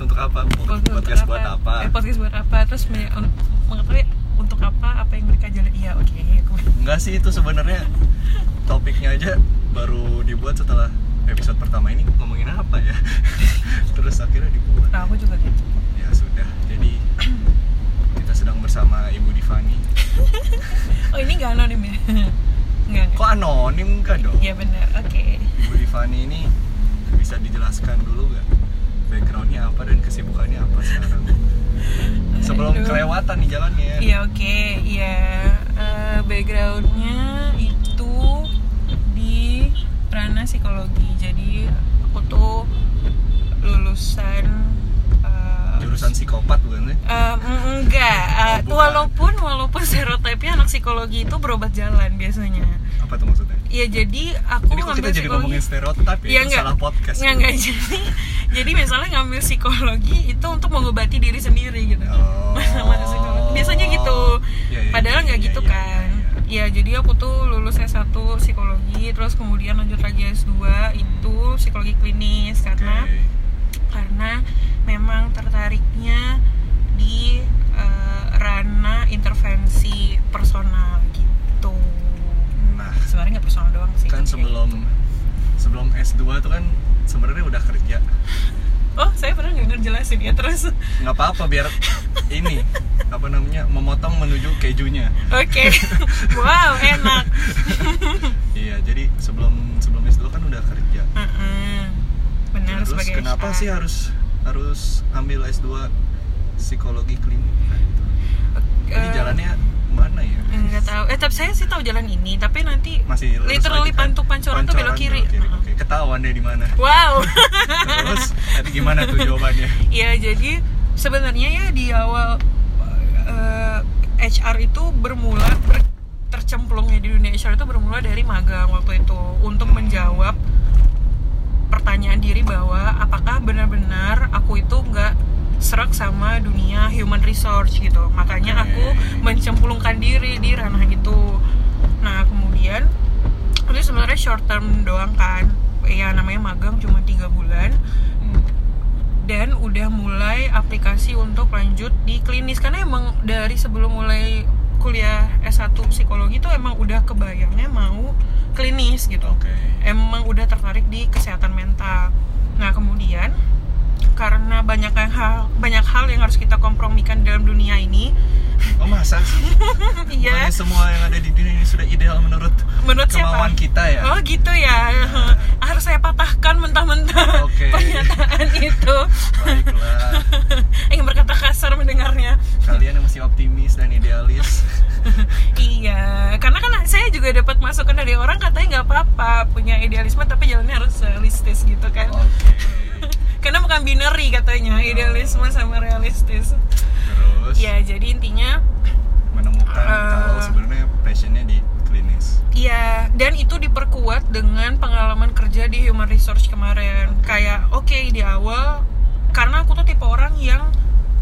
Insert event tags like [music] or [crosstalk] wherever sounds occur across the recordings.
podcast untuk apa? Podcast untuk podcast buat apa? Eh, podcast buat apa? Terus mengetahui untuk apa apa yang mereka jalan iya oke. Aku enggak sih itu sebenarnya topiknya aja baru dibuat setelah episode pertama ini. Ngomongin apa ya? [laughs] Terus akhirnya dibuat. Nah, aku juga gitu. Ya sudah. Jadi kita sedang bersama ibu Divani. [laughs] Oh ini nggak anonim ya? Nggak kok anonim enggak dong? Iya benar. Oke. Ibu Divani ini bisa dijelaskan dulu nggak backgroundnya apa dan kesibukannya apa sekarang [laughs] sebelum Aduh. kelewatan nih jalannya Iya oke, iya Eh, backgroundnya itu di ranah psikologi. Jadi aku tuh lulusan eh, jurusan psikopat bukan sih mm, enggak, Oh, bukan. walaupun walaupun [laughs] stereotipnya anak psikologi itu berobat jalan biasanya. apa tuh maksudnya Iya jadi aku kita ngambil jadi psikologi. ngomongin stereotip ya Itu enggak. salah podcast Enggak, enggak. [laughs] Jadi, jadi misalnya ngambil psikologi itu untuk mengobati diri sendiri gitu. Oh. [laughs] Psikologi. Biasanya gitu. Iya, iya, Padahal nggak iya, gitu iya, kan. iya, Iya, jadi aku tuh lulus S1 psikologi, terus kemudian lanjut lagi S2 itu psikologi klinis karena Oke. karena memang tertariknya di eh, ranah intervensi personal gitu. nah Sebenarnya nggak personal doang sih. kan sebelum sebelum S2 tuh kan sebenarnya udah kerja Oh, saya pernah nggak ngejelasin ya terus. nggak apa-apa biar ini apa namanya memotong menuju kejunya Oke. [laughs] wow, enak. iya jadi sebelum sebelum S2 kan udah kerja Mm-mm. Benar terus sebagai kenapa HR. sih harus harus ambil S2 psikologi klinik Nah, gitu. Eh, jalannya mana ya Enggak tahu. Eh, tapi saya sih tahu jalan ini, tapi nanti masih literally kan? pantu pancoran tuh belok kiri. belok oke ketahuan deh di mana Wow. [laughs] terus tadi gimana tuh jawabannya ya jadi sebenarnya ya di awal eh, HR itu bermula ber- tercemplungnya di dunia HR itu bermula dari magang waktu itu untuk menjawab pertanyaan diri bahwa apakah benar-benar aku itu nggak serak sama dunia human resource gitu. Makanya aku mencemplungkan diri di ranah itu. Nah kemudian itu sebenarnya short term doang kan. Ya namanya magang cuma tiga bulan. Hmm. dan udah mulai aplikasi untuk lanjut di klinis. Karena emang dari sebelum mulai kuliah S1 psikologi itu emang udah kebayangnya mau klinis gitu. Oke. Emang udah tertarik di kesehatan mental. Nah kemudian karena banyak hal banyak hal yang harus kita kompromikan dalam dunia ini. Oh masa sih? [laughs] Iya. Bukannya semua yang ada di dunia ini sudah ideal menurut menurut siapa? kemauan kita ya? Oh gitu ya. Harus saya patahkan mentah-mentah [laughs] Oke. pernyataan itu. Baiklah. [laughs] Yang berkata kasar mendengarnya. Kalian yang masih optimis dan idealis. Iya, karena kan saya juga dapat masukan dari orang katanya nggak apa-apa punya idealisme tapi jalannya harus realistis gitu kan. oke. Karena bukan binary katanya idealisme sama realistis. terus Ya jadi intinya menemukan Eh. kalau sebenarnya passionnya di klinis Iya, dan itu diperkuat dengan pengalaman kerja di human resource kemarin. Kayak oke di awal karena aku tuh tipe orang yang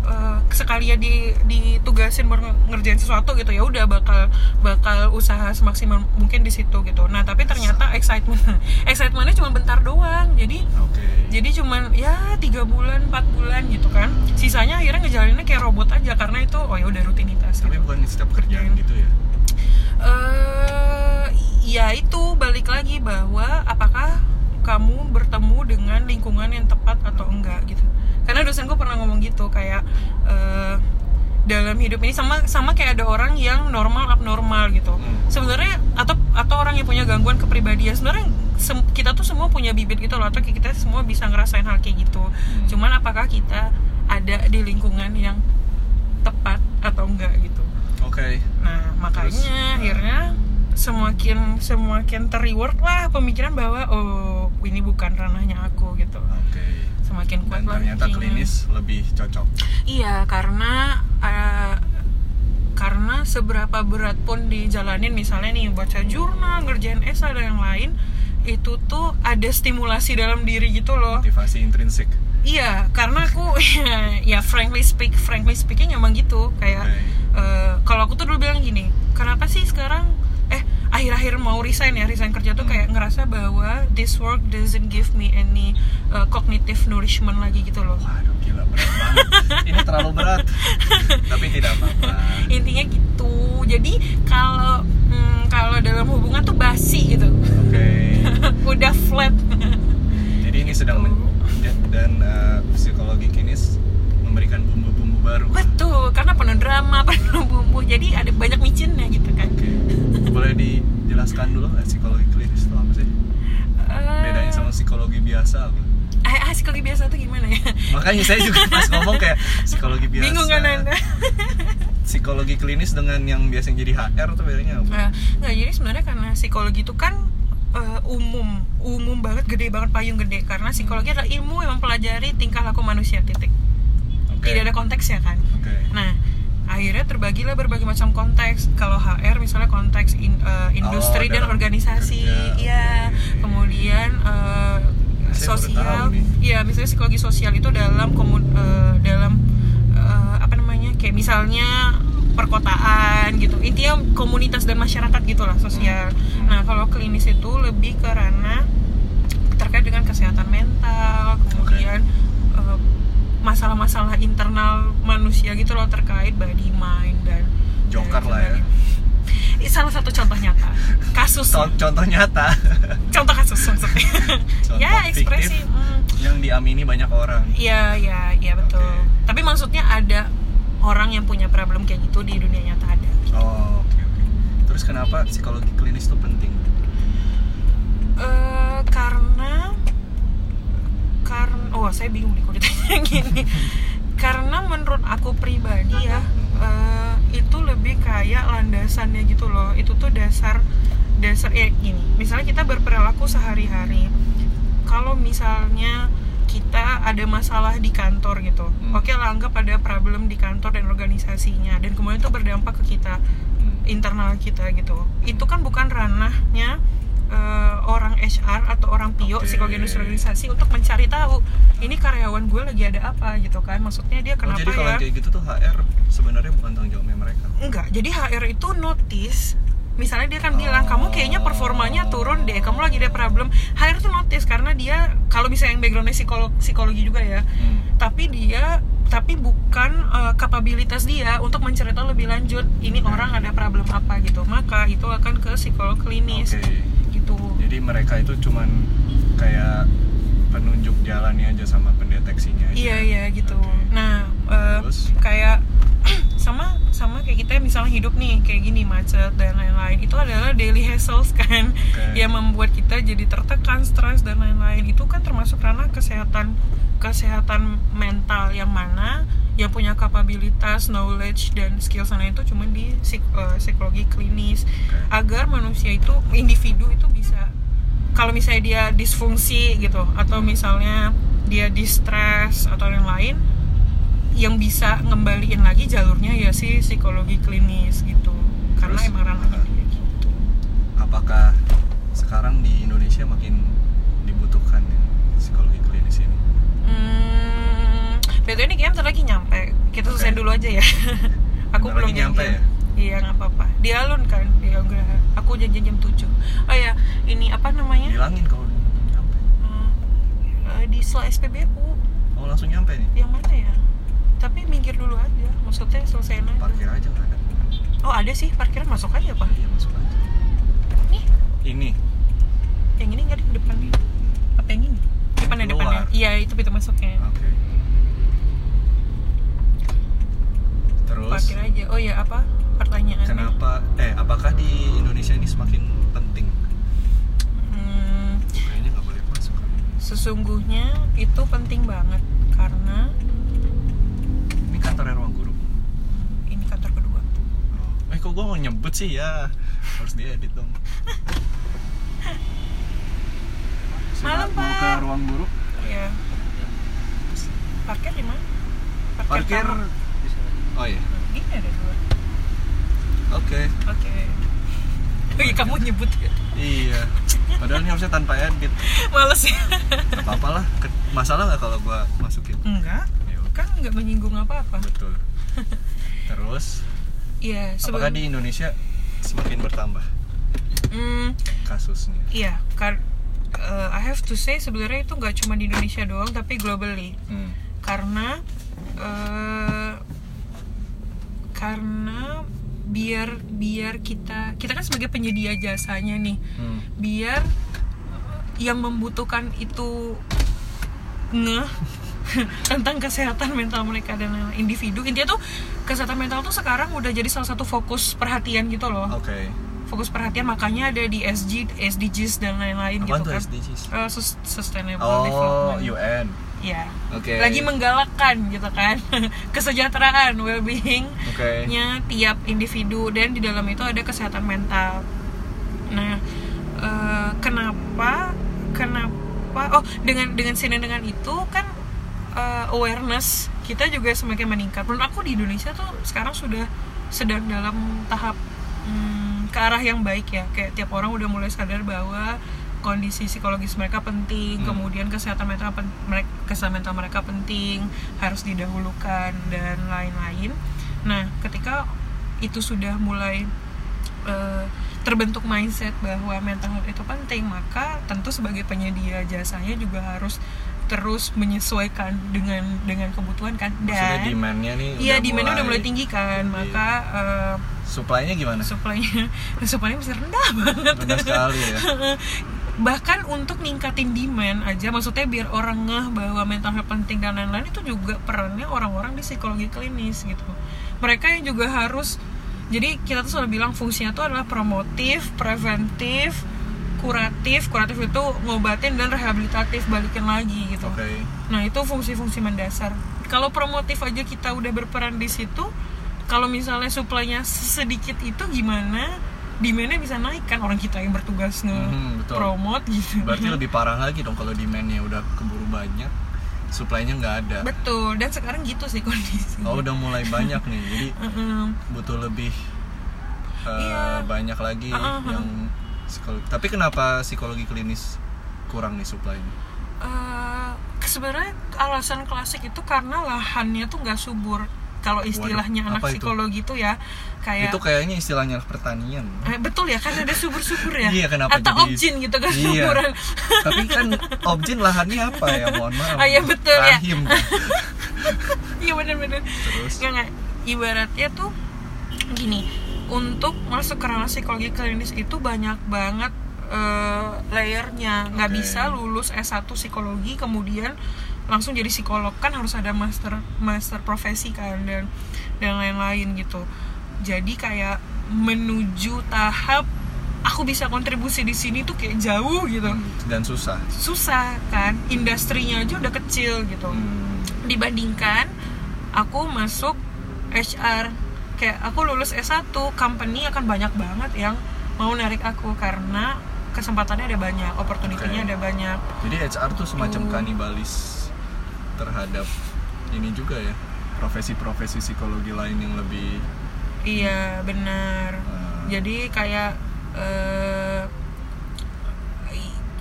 eh, sekali ya di ditugasin buat nge- ngerjain sesuatu gitu ya udah bakal bakal usaha semaksimal mungkin di situ gitu. Nah, tapi ternyata excitement [laughs] excitementnya cuma bentar doang. Jadi oke jadi cuman ya tiga bulan empat bulan gitu kan sisanya akhirnya ngejalaninnya kayak robot aja karena itu oh ya udah rutinitas tapi gitu. bukan setiap kerjaan gitu ya eh ya itu balik lagi bahwa apakah kamu bertemu dengan lingkungan yang tepat atau enggak gitu. Karena dosenku pernah ngomong gitu kayak eh, dalam hidup ini sama sama kayak ada orang yang normal abnormal gitu. Hmm. sebenarnya atau atau orang yang punya gangguan kepribadian sebenarnya sem- kita tuh semua punya bibit gitu loh atau kita semua bisa ngerasain hal kayak gitu. Cuman apakah kita ada di lingkungan yang tepat atau enggak gitu. Oke. Nah, makanya Terus, nah. akhirnya semakin semakin ter-reward lah pemikiran bahwa oh ini bukan ranahnya aku gitu. oke Semakin kuat dan ternyata kayaknya. klinis lebih cocok Iya, karena eh, karena seberapa berat pun dijalanin misalnya nih baca jurnal, ngerjain esai dan yang lain itu tuh ada stimulasi dalam diri gitu loh. motivasi intrinsik Iya, karena aku [laughs] ya frankly speak, frankly speaking emang gitu kayak Oke. eh, kalau aku tuh dulu bilang gini, kenapa sih sekarang akhir-akhir mau resign ya resign kerja tuh Hmm. kayak ngerasa bahwa this work doesn't give me any uh, cognitive nourishment lagi gitu loh Waduh gila berat banget. Ini terlalu berat. Tapi tidak apa-apa. [laughs] intinya gitu jadi kalau hmm, kalau dalam hubungan tuh basi gitu Oke. [laughs] udah flat Jadi ini sedang men- dan uh, psikologi kini s- memberikan bumbu-bumbu baru. betul karena penuh drama [laughs] penuh bumbu jadi ada banyak micinnya gitu kan Oke. Boleh dijelaskan dulu nggak psikologi klinis itu apa sih? Eh, Bedanya sama psikologi biasa apa? ah, ah, psikologi biasa tuh gimana ya [laughs] Makanya saya juga pas [laughs] ngomong kayak psikologi biasa. bingung kan anda Psikologi klinis dengan yang biasanya jadi HR tuh bedanya apa? Nah, nggak jadi sebenarnya karena psikologi itu kan eh, umum, umum banget, gede banget, payung gede. Karena psikologi adalah ilmu yang mempelajari tingkah laku manusia titik. Oke. Tidak ada konteks ya kan. Oke. Nah, akhirnya terbagilah berbagai macam konteks. Kalau HR misalnya konteks in- eh, industri Oh, dan organisasi, kerja, ya. oke. Kemudian Saya baru sosial, ya misalnya psikologi sosial itu dalam komun eh, dalam eh, apa namanya kayak misalnya perkotaan gitu. Intinya komunitas dan masyarakat gitulah sosial. Hmm. Nah, kalau klinis itu lebih ke ranah terkait dengan kesehatan mental, kemudian eh, masalah-masalah internal manusia gitu loh terkait body mind dan Joker dan lah ya. Ini salah satu contoh nyata kasus Con- contoh nyata [laughs] contoh kasus maksudnya Contoh ya ekspresi hmm, yang diamini banyak orang. Iya, iya, iya betul. Oke. Tapi maksudnya ada orang yang punya problem kayak gitu di dunia nyata ada. Oh, oke oke. Terus kenapa psikologi klinis itu penting? Eh karena karena oh saya bingung nih kalau ditanya [laughs] gini. karena menurut aku pribadi ya eh, itu lebih kayak landasannya gitu loh. Itu tuh dasar dasar ya gini. Misalnya kita berperilaku sehari-hari. Kalau misalnya kita ada masalah di kantor gitu, Hmm. oke lah anggap ada problem di kantor dan organisasinya, dan kemudian itu berdampak ke kita internal kita gitu itu kan bukan ranahnya eh, orang HR atau orang PIO Oke. psikologi industri organisasi untuk mencari tahu ini karyawan gue lagi ada apa gitu kan maksudnya dia Oh, kenapa jadi kalau ya kayak gitu tuh HR sebenarnya bukan tanggung jawabnya mereka. enggak jadi HR itu notice misalnya dia kan bilang kamu kayaknya performanya turun deh kamu lagi ada problem HR tuh notice karena dia kalau misalnya yang backgroundnya psikolo- psikologi juga ya Hmm. tapi dia tapi bukan uh, kapabilitas dia untuk mencerita lebih lanjut ini orang ada problem apa gitu maka itu akan ke psikolog klinis Oke. Jadi mereka itu cuman kayak penunjuk jalannya aja sama pendeteksinya aja. iya iya gitu Oke. nah uh, Terus? kayak [clears throat] sama sama kayak kita misalnya hidup nih kayak gini macet dan lain-lain itu adalah daily hassles [laughs] kan Oke. yang membuat kita jadi tertekan stres dan lain-lain itu kan termasuk ranah kesehatan kesehatan mental yang mana yang punya kapabilitas knowledge dan skill sana itu cuma di psik- eh, psikologi klinis Oke. agar manusia itu individu itu bisa kalau misalnya dia disfungsi gitu atau misalnya dia distress atau yang lain yang bisa ngembaliin lagi jalurnya ya sih psikologi klinis gitu karena Terus, emang ranahnya uh, dia gitu Apakah sekarang di Indonesia makin dibutuhkan ya, psikologi klinis ini? hmm, betul ini kayaknya bentar lagi nyampe kita selesai Oke. dulu aja ya [laughs] aku Bentar belum lagi nyampe ya? Iya nggak apa-apa. Di alun kan? Di Agraha aku janjian jam 7 oh ya ini apa namanya? Bilangin kalau nyampe. Eh, di sela SPBU Oh langsung nyampe nih? yang mana ya? Tapi minggir dulu aja. Maksudnya selesaiin aja. Parkir aja nggak ada. oh ada sih. Parkiran masuk aja pak. Iya masuk aja. nih. Ini. Yang ini nggak di depan nih. Apa yang ini? Depannya Keluar. depannya iya itu pintu masuknya. Oke. Terus? Parkir aja. Oh ya apa pertanyaannya kenapa? Eh, apakah di Indonesia ini semakin penting? Hmm, Kayaknya nggak boleh masuk. kan? sesungguhnya itu penting banget karena Ini kantornya ruang guru. ini kantor kedua Oh. Eh, kok gua mau nyebut sih ya? Harus diedit dong. [laughs] Malam, Mau ke Pak. ruang guru? ya parkir di mana Parkir. taman. Oh iya. Gini ada dua. Oke. Oke. Oh [laughs] iya kamu nyebut ya. Iya. Padahal ini harusnya tanpa edit. Males ya. Gak apa-apa lah. Ke- Masalah nggak kalau gua masukin? Enggak. Ya udah. Kan nggak menyinggung apa-apa. Betul. Terus, Iya, apakah sebelum di Indonesia semakin bertambah Hmm, kasusnya? iya, kar uh, I have to say sebenarnya itu nggak cuma di Indonesia doang tapi globally Hmm. karena eh, karena biar biar kita kita kan sebagai penyedia jasanya nih Hmm. biar yang membutuhkan itu ngeh [laughs] tentang kesehatan mental mereka dan individu intinya tuh kesehatan mental tuh sekarang udah jadi salah satu fokus perhatian gitu loh Oke. fokus perhatian makanya ada di SG SDGs dan lain-lain gitu kan SDGs? Eh, sus- sustainable Oh, development UN. Ya Oke. lagi menggalakkan gitu kan [laughs] kesejahteraan well-being Oke. nya tiap individu dan di dalam itu ada kesehatan mental. Nah, eh, kenapa kenapa oh dengan dengan sini dengan itu kan eh, awareness kita juga semakin meningkat. Menurut aku di Indonesia tuh sekarang sudah sedang dalam tahap hmm, ke arah yang baik ya. Kayak tiap orang udah mulai sadar bahwa kondisi psikologis mereka penting, Hmm. kemudian kesehatan mental pen- mereka kesehatan mental mereka penting, harus didahulukan dan lain-lain. Nah, ketika itu sudah mulai eh, terbentuk mindset bahwa mental health itu penting, maka tentu sebagai penyedia jasanya juga harus terus menyesuaikan dengan dengan kebutuhan kan Maksudnya dan demand-nya nih iya udah demand udah mulai tinggi kan tinggi. maka eh, Supply-nya gimana? supply-nya [laughs] supply-nya masih rendah banget Rendah sekali ya. [laughs] bahkan untuk ningkatin demand aja maksudnya biar orang ngeh bahwa mental health penting dan lain-lain itu juga perannya orang-orang di psikologi klinis gitu mereka yang juga harus jadi kita tuh selalu bilang fungsinya tuh adalah promotif preventif kuratif kuratif itu ngobatin dan rehabilitatif balikin lagi gitu Oke. Nah itu fungsi-fungsi mendasar. Kalau promotif aja kita udah berperan di situ, kalau misalnya suplainya sedikit itu gimana? Demandnya bisa naik kan orang kita yang bertugas betul. nge-promote gitu. Berarti lebih parah [laughs] lagi dong kalau demand-nya udah keburu banyak, supply-nya nggak ada. Betul. Dan sekarang gitu sih kondisi. Oh udah mulai banyak nih, jadi [laughs] butuh lebih eh, Iya. banyak lagi Uh-uh. yang psikologi. Tapi kenapa psikologi klinis kurang nih supply-nya? Eh, sebenarnya alasan klasik itu karena lahannya tuh nggak subur. Kalau istilahnya Waduh, anak itu? psikologi itu ya kayak Itu kayaknya istilahnya pertanian. Eh, betul ya kan ada subur-subur ya Iya, kenapa atau jadi- objin gitu kan Iya. suburan Tapi kan objin lahannya apa ya? Mohon maaf. Ah, iya, betul ya. Rahim. [laughs] iya bener-bener Terus? nggak nggak ibaratnya tuh gini untuk masuk ke ranah psikologi klinis itu banyak banget eh, layernya nggak Oke. bisa lulus S1 psikologi kemudian langsung jadi psikolog kan harus ada master master profesi kan dan dan lain-lain gitu jadi kayak menuju tahap aku bisa kontribusi di sini tuh kayak jauh gitu Dan susah. susah kan industrinya aja udah kecil gitu Hmm. dibandingkan aku masuk HR kayak aku lulus S1 company akan banyak banget yang mau narik aku karena kesempatannya ada banyak opportunity-nya Oke. ada banyak Jadi HR tuh semacam Tuh. kanibalis terhadap ini juga ya profesi-profesi psikologi lain yang lebih iya benar. Eh, jadi kayak eh,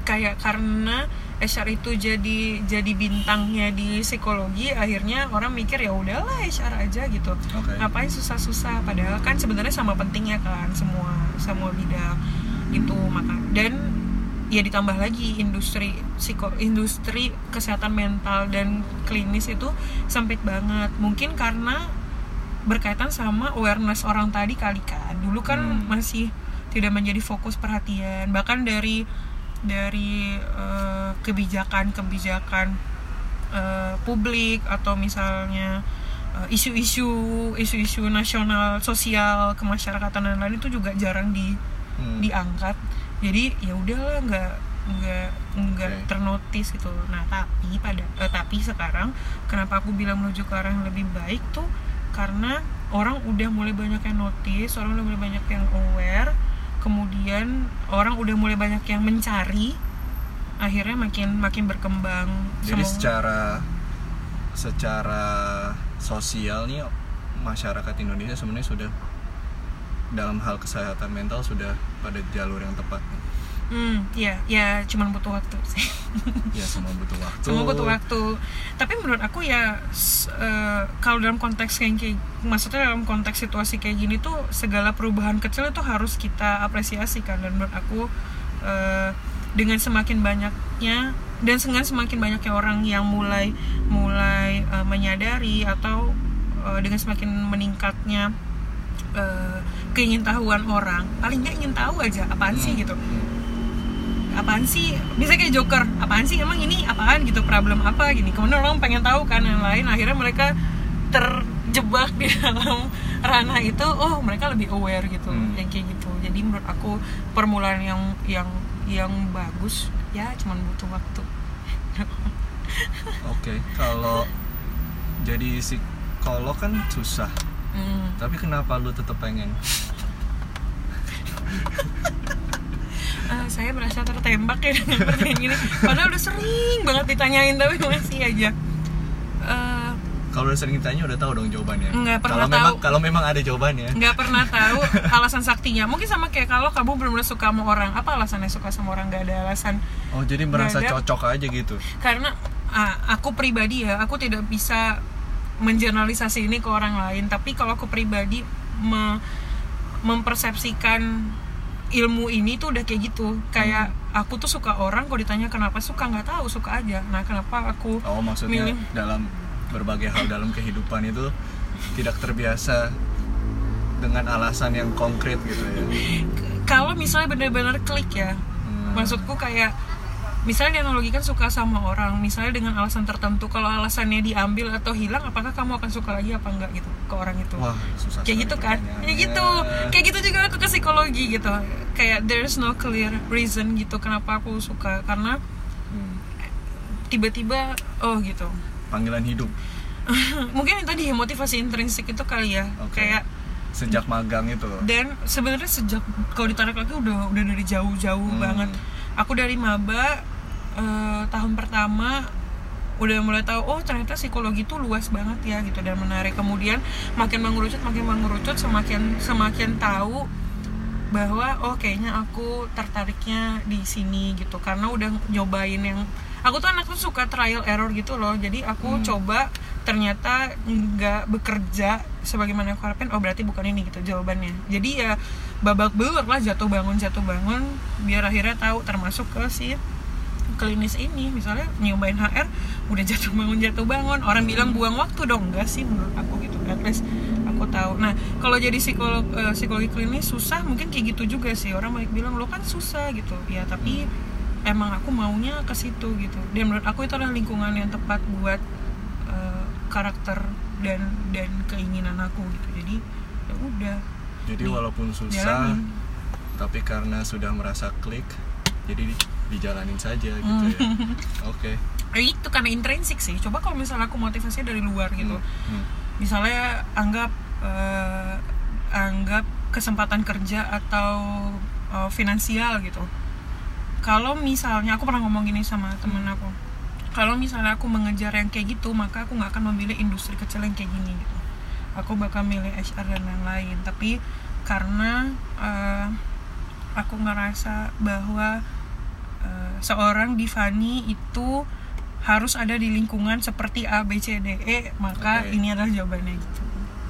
kayak karena HR itu jadi jadi bintangnya di psikologi akhirnya orang mikir ya udahlah HR aja gitu. Oke. ngapain susah-susah? Padahal kan sebenarnya sama pentingnya kan semua semua bidang. Itu maka dan ya ditambah lagi industri psiko industri kesehatan mental dan klinis itu sempit banget mungkin karena berkaitan sama awareness orang tadi kali kan dulu kan Hmm. masih tidak menjadi fokus perhatian bahkan dari dari eh, kebijakan-kebijakan eh, publik atau misalnya eh, isu-isu isu-isu nasional sosial kemasyarakatan dan lain itu juga jarang di Hmm. diangkat jadi ya udahlah nggak nggak nggak Oke. ternotis gitu. Nah tapi pada eh, tapi sekarang kenapa aku bilang menuju ke arah yang lebih baik tuh? Karena orang udah mulai banyak yang notice orang udah mulai banyak yang aware kemudian orang udah mulai banyak yang mencari akhirnya makin makin berkembang. Jadi Semua- secara secara sosial nih masyarakat Indonesia sebenarnya sudah dalam hal kesehatan mental sudah pada jalur yang tepat. hmm ya ya cuman butuh waktu sih [laughs] Ya semua butuh waktu. semua butuh waktu tapi menurut aku ya eh, kalau dalam konteks kayak kayak- maksudnya dalam konteks situasi kayak gini tuh segala perubahan kecil itu harus kita apresiasi kan dan menurut aku eh, dengan semakin banyaknya dan dengan semakin banyaknya orang yang mulai mulai uh, menyadari atau uh, dengan semakin meningkatnya uh, keingintahuan orang paling nggak ingin tahu aja apaan sih Hmm. gitu apaan sih bisa kayak joker apaan sih emang ini apaan gitu problem apa gini kemudian orang pengen tahu kan yang lain akhirnya mereka terjebak di [laughs] dalam ranah itu oh mereka lebih aware gitu Hmm. yang kayak gitu jadi menurut aku permulaan yang yang yang bagus ya cuman butuh waktu [laughs] Oke, kalau jadi psikolog kan susah. Hmm. Tapi kenapa lu tetap pengen? Ah, saya merasa tertembak ya dengan pertanyaan ini padahal udah sering banget ditanyain tapi masih aja Eh, Kalau udah sering ditanya udah tahu dong jawabannya. Nggak pernah kalau memang tahu. kalau memang ada jawabannya. nggak pernah tahu alasan saktinya mungkin sama kayak kalau kamu benar-benar suka sama orang apa alasannya suka sama orang nggak ada alasan Oh, jadi merasa ada. cocok aja gitu. karena ah, aku pribadi ya aku tidak bisa menjernalisasi ini ke orang lain tapi kalau aku pribadi me- mempersepsikan ilmu ini tuh udah kayak gitu kayak aku tuh suka orang kalau ditanya kenapa suka nggak tahu suka aja nah kenapa aku Oh, maksudnya Milih. dalam berbagai hal dalam kehidupan itu tidak terbiasa dengan alasan yang konkret gitu ya. kalau misalnya benar-benar klik ya Hmm. maksudku kayak misalnya dianalogikan suka sama orang misalnya dengan alasan tertentu kalau alasannya diambil atau hilang apakah kamu akan suka lagi apa enggak gitu ke orang itu? Wah, susah. kayak gitu kan? Kayak gitu. Kayak gitu juga aku ke psikologi gitu. Kayak there's no clear reason gitu kenapa aku suka karena tiba-tiba oh gitu. Panggilan hidup. [laughs] Mungkin yang tadi motivasi intrinsik itu kali ya. Oke. kayak sejak magang itu. dan sebenarnya sejak kalau ditarik lagi udah udah dari jauh-jauh Hmm. banget aku dari maba eh, tahun pertama udah mulai tahu oh ternyata psikologi itu luas banget ya gitu dan menarik. Kemudian makin mengerucut makin mengerucut semakin semakin tahu bahwa oh kayaknya aku tertariknya di sini gitu. Karena udah nyobain yang aku tuh anak tuh suka trial error gitu loh. Jadi aku Hmm. coba ternyata nggak bekerja sebagaimana aku harapin oh berarti bukan ini gitu jawabannya. Jadi ya babak belur lah jatuh bangun jatuh bangun biar akhirnya tahu termasuk ke si klinis ini. Misalnya nyobain HR udah jatuh bangun jatuh bangun. Orang bilang buang waktu dong. Enggak sih menurut aku gitu. At least aku tahu. Nah kalau jadi psikolog eh, psikologi klinis susah mungkin kayak gitu juga sih. Orang banyak bilang lo kan susah gitu. Ya tapi emang aku maunya ke situ gitu. Dan menurut aku itu adalah lingkungan yang tepat buat karakter dan dan keinginan aku gitu jadi ya udah Jadi Nih, walaupun susah, jalanin. tapi karena sudah merasa klik, jadi di- dijalanin saja gitu ya. [laughs] Oke. Eh, itu karena intrinsik sih coba kalau misalnya aku motivasinya dari luar gitu Hmm. misalnya anggap eh, anggap kesempatan kerja atau eh, finansial gitu kalau misalnya aku pernah ngomong gini sama temen aku kalau misalnya aku mengejar yang kayak gitu maka aku nggak akan memilih industri kecil yang kayak gini gitu aku bakal milih HR dan lain-lain tapi karena eh, aku ngerasa bahwa eh, seorang Divani itu harus ada di lingkungan seperti A B C D E maka Oke. ini adalah jawabannya gitu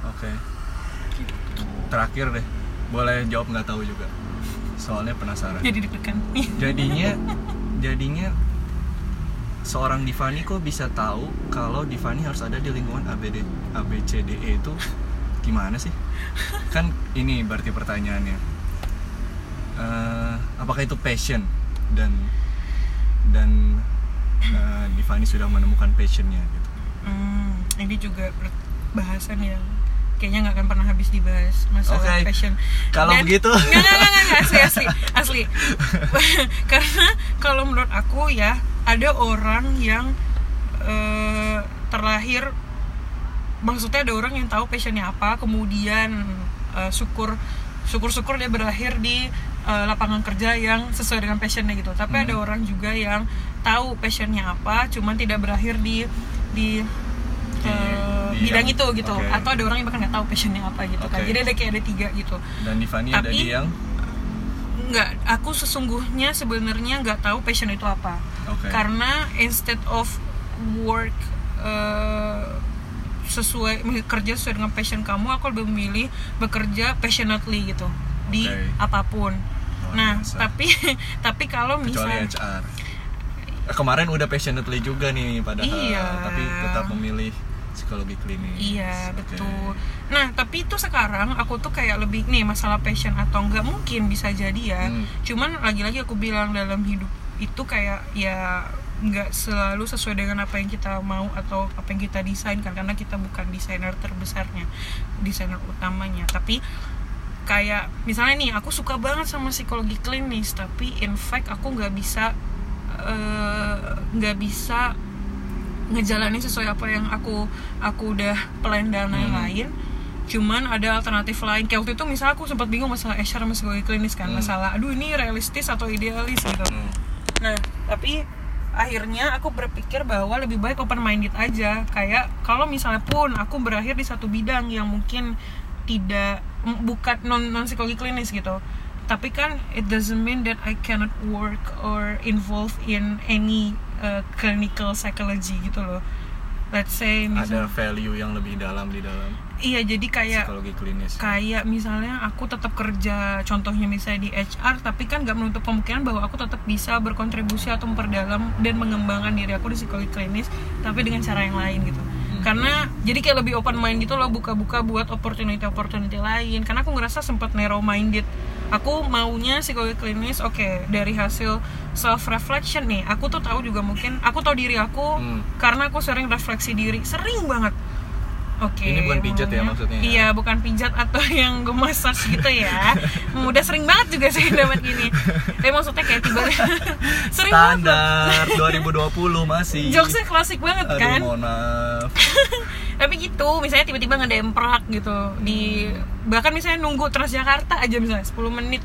Oke. Terakhir deh, boleh jawab nggak tahu juga. Soalnya penasaran. jadi deg-degan Jadinya, jadinya seorang Divani kok bisa tahu kalau Divani harus ada di lingkungan ABD, ABCDE itu gimana sih? Kan ini berarti pertanyaannya. Eh, apakah itu passion dan dan eh, Divani sudah menemukan passionnya gitu? Hmm, ini juga bahasan yang kayaknya nggak akan pernah habis dibahas masalah Oke. passion. Kalau begitu. nggak nggak nggak, asli asli asli. [laughs] [laughs] Karena kalau menurut aku ya ada orang yang eh, terlahir maksudnya ada orang yang tahu passionnya apa kemudian eh, syukur syukur syukur dia berakhir di eh, lapangan kerja yang sesuai dengan passionnya gitu tapi Hmm. ada orang juga yang tahu passionnya apa cuman tidak berakhir di di Di- di bidang yang- itu gitu oke. atau ada orang yang bahkan nggak tahu passionnya apa gitu kan Oke. jadi ada kayak ada tiga gitu Dan Divani ada Tapi- di yang nggak aku sesungguhnya sebenarnya nggak tahu passion itu apa Oke. karena instead of work eh, sesuai kerja sesuai dengan passion kamu aku lebih memilih bekerja passionately gitu di Oke. apa pun Luar nah biasa. tapi [laughs] tapi kalau kecuali misal HR Eh, kemarin udah passionately juga nih padahal Iya. tapi tetap memilih psikologi klinis Iya Oke. betul. Nah tapi itu sekarang aku tuh kayak lebih nih masalah passion atau enggak mungkin bisa jadi ya. Hmm. Cuman lagi-lagi aku bilang dalam hidup itu kayak ya nggak selalu sesuai dengan apa yang kita mau atau apa yang kita desain kan karena kita bukan desainer terbesarnya, desainer utamanya. Tapi kayak misalnya nih aku suka banget sama psikologi klinis tapi in fact aku nggak bisa eh, nggak bisa ngejalanin sesuai apa yang aku aku udah plan dan Hmm. lain-lain cuman ada alternatif lain kayak waktu itu misalnya aku sempat bingung masalah HR sama psikologi klinis kan Hmm. masalah aduh ini realistis atau idealis gitu Hmm. Nah tapi akhirnya aku berpikir bahwa lebih baik open minded aja. Kayak kalau misalnya pun aku berakhir di satu bidang yang mungkin tidak bukan non non psikologi klinis gitu. Tapi kan it doesn't mean that I cannot work or involve in any uh, clinical psychology gitu loh. Let's say ada misalnya value yang lebih dalam di dalam iya jadi kayak psikologi klinis. kayak misalnya aku tetap kerja contohnya misalnya di HR tapi kan nggak menutup kemungkinan bahwa aku tetap bisa berkontribusi atau memperdalam dan mengembangkan diri aku di psikologi klinis tapi dengan cara yang lain gitu. Karena jadi kayak lebih open mind gitu loh buka-buka buat opportunity opportunity lain. Karena aku ngerasa sempat narrow minded. Aku maunya psikologi klinis oke dari hasil self reflection nih. Aku tuh tahu juga mungkin aku tahu diri aku Hmm. karena aku sering refleksi diri. Sering banget oke. Ini bukan pijat ya maksudnya ya? iya bukan pijat atau [laughs] yang gue massage gitu ya. Udah sering banget juga saya dapat gini. Tapi maksudnya kayak tiba [laughs] sering banget standar [laughs] 2020 masih. Jokesnya klasik banget aduh kan? mohon maaf. Tapi gitu misalnya tiba-tiba ngedemprak gitu di bahkan misalnya nunggu Transjakarta aja misalnya 10 menit.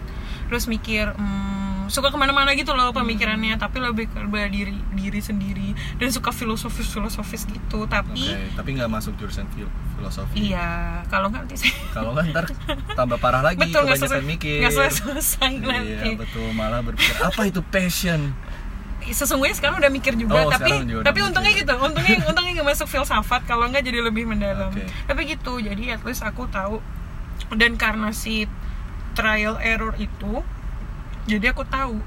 Terus mikir hmm, suka ke mana-mana gitu loh pemikirannya tapi lebih ke diri diri sendiri dan suka filosofis filosofis gitu. Tapi tapi nggak masuk jurusan fil- filosofi. Iya kalau nggak nanti saya kalau nggak ntar tambah parah lagi betul kebanyakan selesai mikir. nggak selesai selesai nanti. iya betul malah berpikir apa itu passion? Sesungguhnya sekarang udah mikir juga Oh, tapi juga tapi untungnya mikir. gitu untungnya untungnya nggak masuk filsafat kalau nggak jadi lebih mendalam. Oke. tapi gitu jadi at least aku tahu. Dan karena si trial error itu jadi aku tahu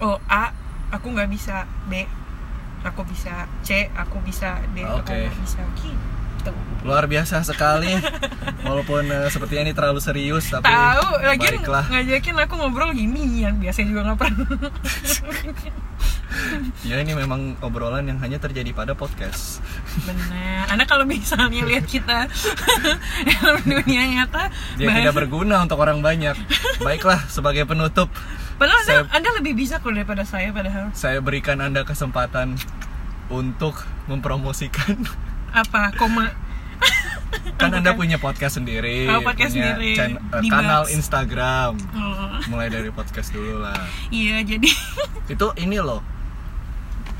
oh A aku nggak bisa B aku bisa C aku bisa D aku Oke. nggak bisa. Gitu. Luar biasa sekali. Walaupun eh, sepertinya ini terlalu serius tapi tahu lagi ngajakin aku ngobrol gini yang biasanya juga nggak pernah [laughs] ya ini memang obrolan yang hanya terjadi pada podcast Benar. Anda kalau misalnya lihat kita [laughs] dalam dunia nyata, dia bahas- tidak berguna untuk orang banyak baiklah sebagai penutup Padahal saya- anda lebih bisa kok daripada saya padahal. saya berikan anda kesempatan untuk mempromosikan Apa? Koma. [laughs] kan anda punya podcast sendiri Oh, podcast punya sendiri. chan- eh, Di kanal. Instagram Oh. mulai dari podcast dulu lah Iya, jadi itu ini loh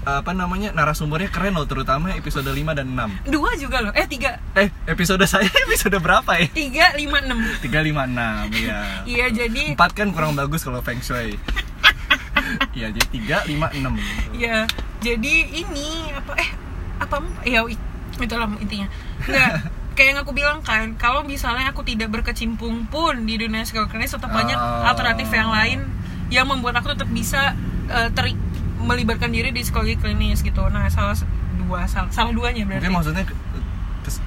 apa namanya narasumbernya keren loh terutama episode 5 dan 6 dua juga loh. Eh, tiga. eh episode saya [laughs] episode berapa ya Tiga, lima, enam. 356 ya [laughs] Iya, jadi... empat kan kurang bagus kalau feng shui [laughs] Iya jadi 3, 5, 6 Ya, jadi ini apa eh apa ya i- itulah intinya. Enggak kayak yang aku bilang kan, kalau misalnya aku tidak berkecimpung pun di dunia psikologi klinis tetap banyak Oh. alternatif yang lain yang membuat aku tetap bisa eh, teri- melibatkan diri di psikologi klinis gitu. Nah, salah dua salah, salah duanya berarti. Mungkin maksudnya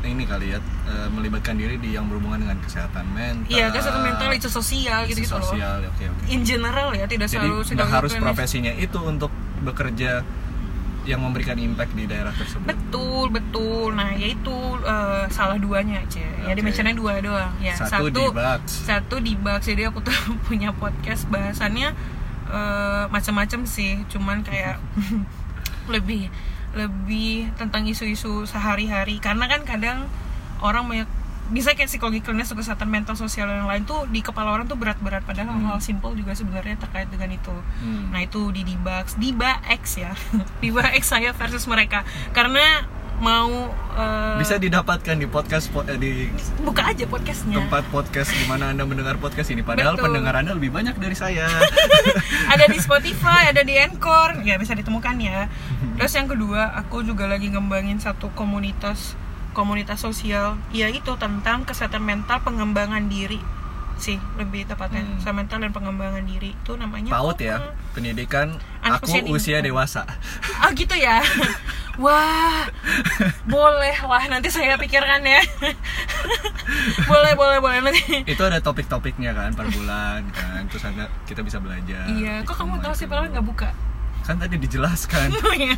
ini kali ya eh, melibatkan diri di yang berhubungan dengan kesehatan mental Iya, kesehatan mental, isu sosial isu gitu-gitu loh. sosial oke oke In general ya, tidak jadi selalu nggak harus klinis. profesinya itu untuk bekerja yang memberikan impact di daerah tersebut Betul, betul. Nah, yaitu eh, salah duanya aja. Ya, Oke. dimensionnya dua doang. Ya, Satu di Bugs. Satu di Bugs. Jadi aku tuh [laughs] punya podcast bahasannya eh, macam-macam sih. Cuman kayak [laughs] lebih lebih tentang isu-isu sehari-hari karena kan kadang orang banyak bisa kayak psikologi klinis kesehatan mental sosial dan lain tuh di kepala orang tuh berat-berat padahal Hmm. hal-hal simpel juga sebenarnya terkait dengan itu. Hmm. Nah itu di Dibax, Diba X ya, [laughs] Diba X saya versus mereka karena mau eh, bisa didapatkan di podcast po- eh, di buka aja podcastnya. tempat podcast di mana anda mendengar podcast ini. Padahal Betul. pendengar anda lebih banyak dari saya. [laughs] Ada di Spotify, ada di Anchor, ya bisa ditemukan ya. [laughs] Terus yang kedua, aku juga lagi ngembangin satu komunitas komunitas sosial, yaitu tentang kesehatan mental pengembangan diri. Sih lebih tepatnya. Hmm. usaha mental dan pengembangan diri. Itu namanya PAUD ya pendidikan. Anak aku usia dewasa. Ah gitu ya [laughs] wah. Boleh wah nanti saya pikirkan ya. [laughs] Boleh boleh boleh. Nanti. Itu ada topik-topiknya kan per bulan kan. Terus ada kita bisa belajar. Iya kok kamu tahu sih padahal nggak buka? Kan tadi dijelaskan. [laughs] Oh iya.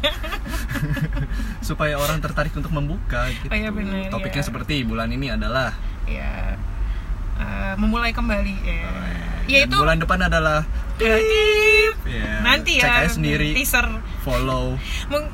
[laughs] Supaya orang tertarik untuk membuka gitu. Oh iya, benar, Topiknya iya. seperti bulan ini adalah ya eh, memulai kembali ya. Oh, iya. ya Dan itu bulan depan adalah Ya, nanti cek ya aja sendiri. teaser. Follow.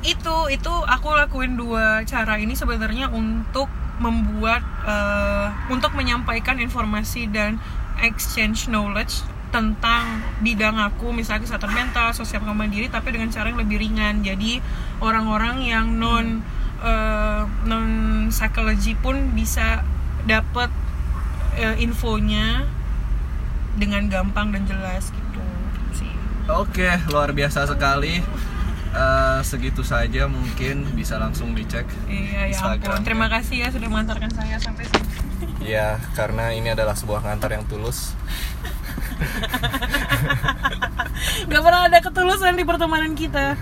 Itu itu aku lakuin dua cara ini sebenarnya untuk membuat eh, untuk menyampaikan informasi dan exchange knowledge tentang bidang aku misalnya kesehatan mental sosial pengembangan diri tapi dengan cara yang lebih ringan. Jadi orang-orang yang non eh, non psychology pun bisa dapat eh, infonya dengan gampang dan jelas gitu Oke, luar biasa sekali. Eh, segitu saja mungkin bisa langsung dicek. iya ya ampun Instagramnya. terima kasih ya sudah mengantarkan saya sampai sini Ya, karena ini adalah sebuah ngantar yang tulus. [laughs] Gak pernah ada ketulusan di pertemanan kita